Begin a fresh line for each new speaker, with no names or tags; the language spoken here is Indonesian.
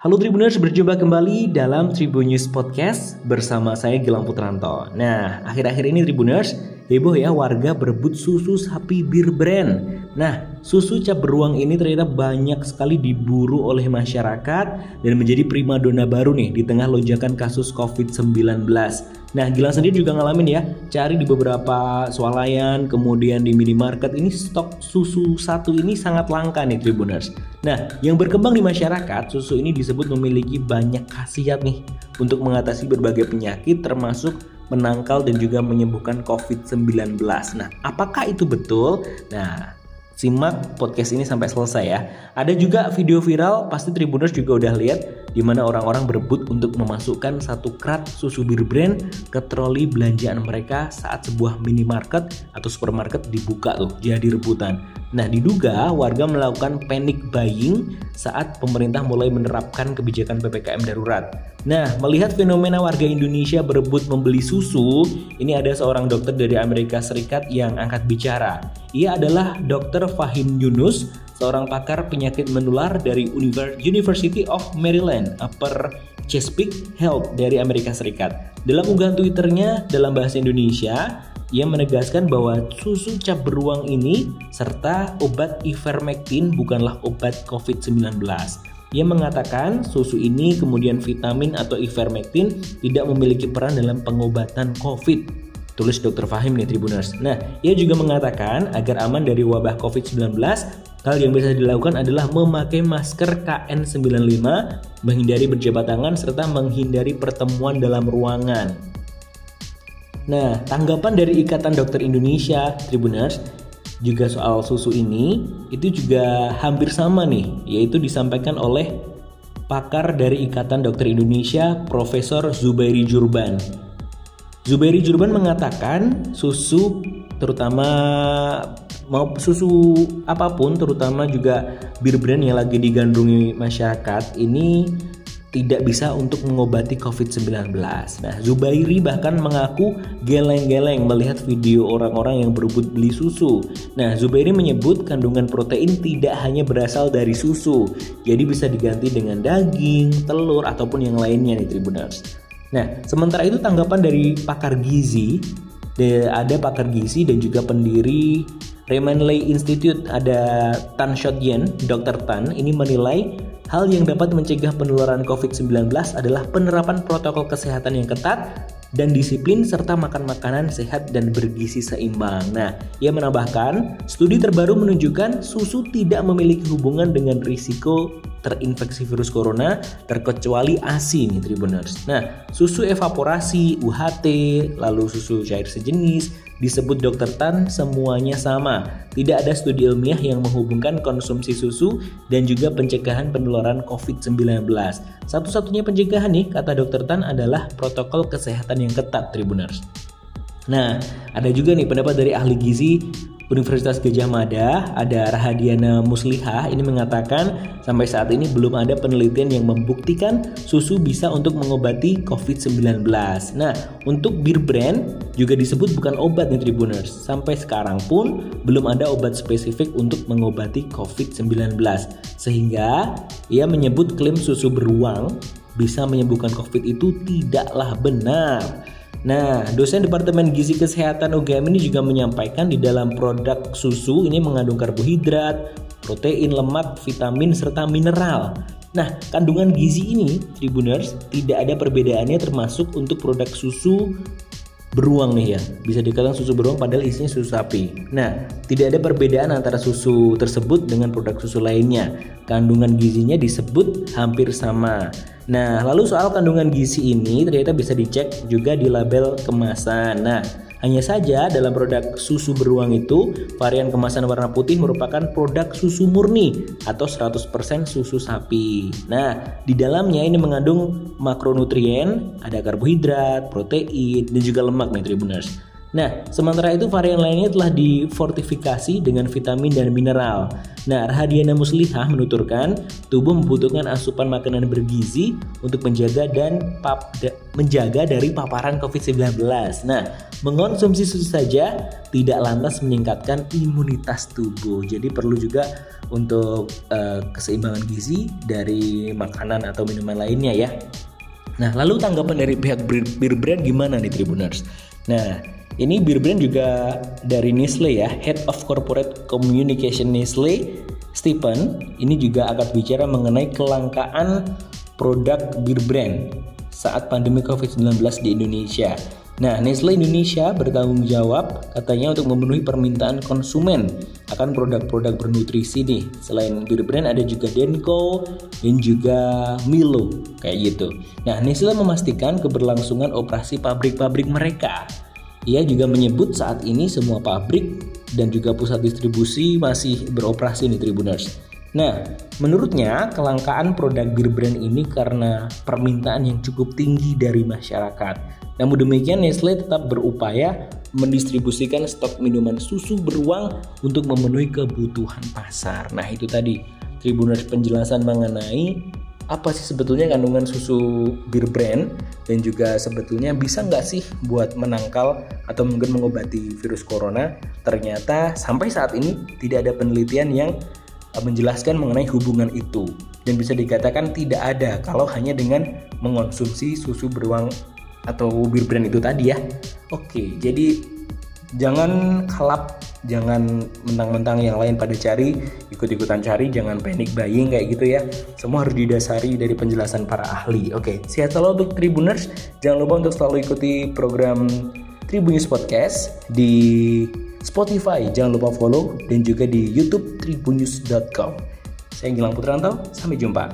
Halo Tribuners, berjumpa kembali dalam Tribun News Podcast bersama saya Gilang Putranto. Nah, akhir-akhir ini Tribuners, heboh ya warga berebut susu sapi bir brand. Nah, susu cap beruang ini ternyata banyak sekali diburu oleh masyarakat dan menjadi primadona baru nih di tengah lonjakan kasus COVID-19. Nah, Gilang sendiri juga ngalamin ya, cari di beberapa swalayan, kemudian di minimarket ini stok susu satu ini sangat langka nih Tribuners. Nah, yang berkembang di masyarakat, susu ini disebut memiliki banyak khasiat nih untuk mengatasi berbagai penyakit termasuk menangkal dan juga menyembuhkan COVID-19. Nah, apakah itu betul? Nah, Simak podcast ini sampai selesai ya. Ada juga video viral, pasti Tribuners juga udah lihat di mana orang-orang berebut untuk memasukkan satu krat susu bir brand ke troli belanjaan mereka saat sebuah minimarket atau supermarket dibuka tuh jadi rebutan. Nah, diduga warga melakukan panic buying saat pemerintah mulai menerapkan kebijakan PPKM darurat. Nah, melihat fenomena warga Indonesia berebut membeli susu, ini ada seorang dokter dari Amerika Serikat yang angkat bicara. Ia adalah Dr. Fahim Yunus, seorang pakar penyakit menular dari University of Maryland, Upper Chesapeake Health dari Amerika Serikat. Dalam unggahan Twitternya dalam bahasa Indonesia, ia menegaskan bahwa susu cap beruang ini serta obat ivermectin bukanlah obat COVID-19. Ia mengatakan susu ini kemudian vitamin atau ivermectin tidak memiliki peran dalam pengobatan COVID. Tulis Dr. Fahim nih Tribuners. Nah, ia juga mengatakan agar aman dari wabah COVID-19, hal yang bisa dilakukan adalah memakai masker KN95, menghindari berjabat tangan, serta menghindari pertemuan dalam ruangan. Nah, tanggapan dari Ikatan Dokter Indonesia, Tribuners, juga soal susu ini, itu juga hampir sama nih, yaitu disampaikan oleh pakar dari Ikatan Dokter Indonesia, Profesor Zubairi Jurban. Zubairi Jurban mengatakan susu terutama mau susu apa pun terutama juga bir brand yang lagi digandrungi masyarakat ini tidak bisa untuk mengobati COVID-19. Nah, Zubairi bahkan mengaku geleng-geleng melihat video orang-orang yang berebut beli susu. Nah, Zubairi menyebut kandungan protein tidak hanya berasal dari susu, jadi bisa diganti dengan daging, telur, ataupun yang lainnya nih Tribuners. Nah, sementara itu tanggapan dari pakar gizi, ada pakar gizi dan juga pendiri Remanley Institute ada Tan Shot Yen, Dr. Tan, ini menilai Hal yang dapat mencegah penularan COVID-19 adalah penerapan protokol kesehatan yang ketat dan disiplin serta makan makanan sehat dan bergizi seimbang. Nah, ia menambahkan, studi terbaru menunjukkan susu tidak memiliki hubungan dengan risiko terinfeksi virus corona terkecuali ASI nih Tribuners. Nah, susu evaporasi, UHT, lalu susu cair sejenis, Disebut Dr. Tan semuanya sama. Tidak ada studi ilmiah yang menghubungkan konsumsi susu dan juga pencegahan penularan COVID-19. Satu-satunya pencegahan nih kata Dr. Tan adalah protokol kesehatan yang ketat Tribuners. Nah, ada juga nih pendapat dari ahli gizi Universitas Gajah Mada ada Rahadiana Muslihah ini mengatakan sampai saat ini belum ada penelitian yang membuktikan susu bisa untuk mengobati COVID-19. Nah, untuk bir brand juga disebut bukan obat nih Tribuners. Sampai sekarang pun belum ada obat spesifik untuk mengobati COVID-19. Sehingga ia menyebut klaim susu beruang bisa menyembuhkan COVID itu tidaklah benar. Nah, dosen Departemen Gizi Kesehatan UGM ini juga menyampaikan di dalam produk susu ini mengandung karbohidrat, protein, lemak, vitamin, serta mineral. Nah, kandungan gizi ini, Tribuners, tidak ada perbedaannya termasuk untuk produk susu beruang nih ya. Bisa dikatakan susu beruang padahal isinya susu sapi. Nah tidak ada perbedaan antara susu tersebut dengan produk susu lainnya. Kandungan gizinya disebut hampir sama. Nah lalu soal kandungan gizi ini ternyata bisa dicek juga di label kemasan. Nah hanya saja dalam produk susu beruang itu, varian kemasan warna putih merupakan produk susu murni atau 100% susu sapi. Nah, di dalamnya ini mengandung makronutrien, ada karbohidrat, protein, dan juga lemak nih Tribuners. Nah, sementara itu varian lainnya telah difortifikasi dengan vitamin dan mineral. Nah, Rahadiana Muslihah menuturkan tubuh membutuhkan asupan makanan bergizi untuk menjaga dan pap, da, menjaga dari paparan COVID-19. Nah, mengonsumsi susu saja tidak lantas meningkatkan imunitas tubuh. Jadi perlu juga untuk uh, keseimbangan gizi dari makanan atau minuman lainnya ya. Nah, lalu tanggapan dari pihak bir brand gimana nih Tribuners? Nah, ini bir brand juga dari Nestle ya, Head of Corporate Communication Nestle, Stephen, ini juga akan bicara mengenai kelangkaan produk bir brand saat pandemi COVID-19 di Indonesia. Nah, Nestle Indonesia bertanggung jawab katanya untuk memenuhi permintaan konsumen akan produk-produk bernutrisi nih. Selain bir brand ada juga Denko dan juga Milo kayak gitu. Nah, Nestle memastikan keberlangsungan operasi pabrik-pabrik mereka. Ia juga menyebut saat ini semua pabrik dan juga pusat distribusi masih beroperasi di Tribuners. Nah, menurutnya kelangkaan produk bir brand ini karena permintaan yang cukup tinggi dari masyarakat. Namun demikian Nestle tetap berupaya mendistribusikan stok minuman susu beruang untuk memenuhi kebutuhan pasar. Nah, itu tadi Tribuners penjelasan mengenai apa sih sebetulnya kandungan susu bir brand? Dan juga sebetulnya bisa nggak sih buat menangkal atau mungkin mengobati virus corona? Ternyata sampai saat ini tidak ada penelitian yang eh, menjelaskan mengenai hubungan itu. Dan bisa dikatakan tidak ada kalau hanya dengan mengonsumsi susu beruang atau bir brand itu tadi ya. Oke jadi jangan kalap jangan mentang-mentang yang lain pada cari ikut-ikutan cari jangan panic buying kayak gitu ya. Semua harus didasari dari penjelasan para ahli. Oke sehat selalu untuk Tribuners jangan lupa untuk selalu ikuti program Tribunnews Podcast di Spotify. Jangan lupa follow dan juga di YouTube tribunnews.com saya Gilang Putranto sampai jumpa